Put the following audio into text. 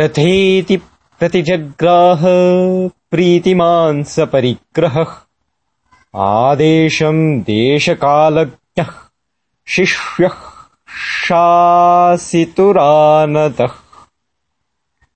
तथेति प्रतिजग्राह प्रीतिमान् स परिग्रहः आदेशम् देशकालज्ञः शिष्यः शासितुरानतः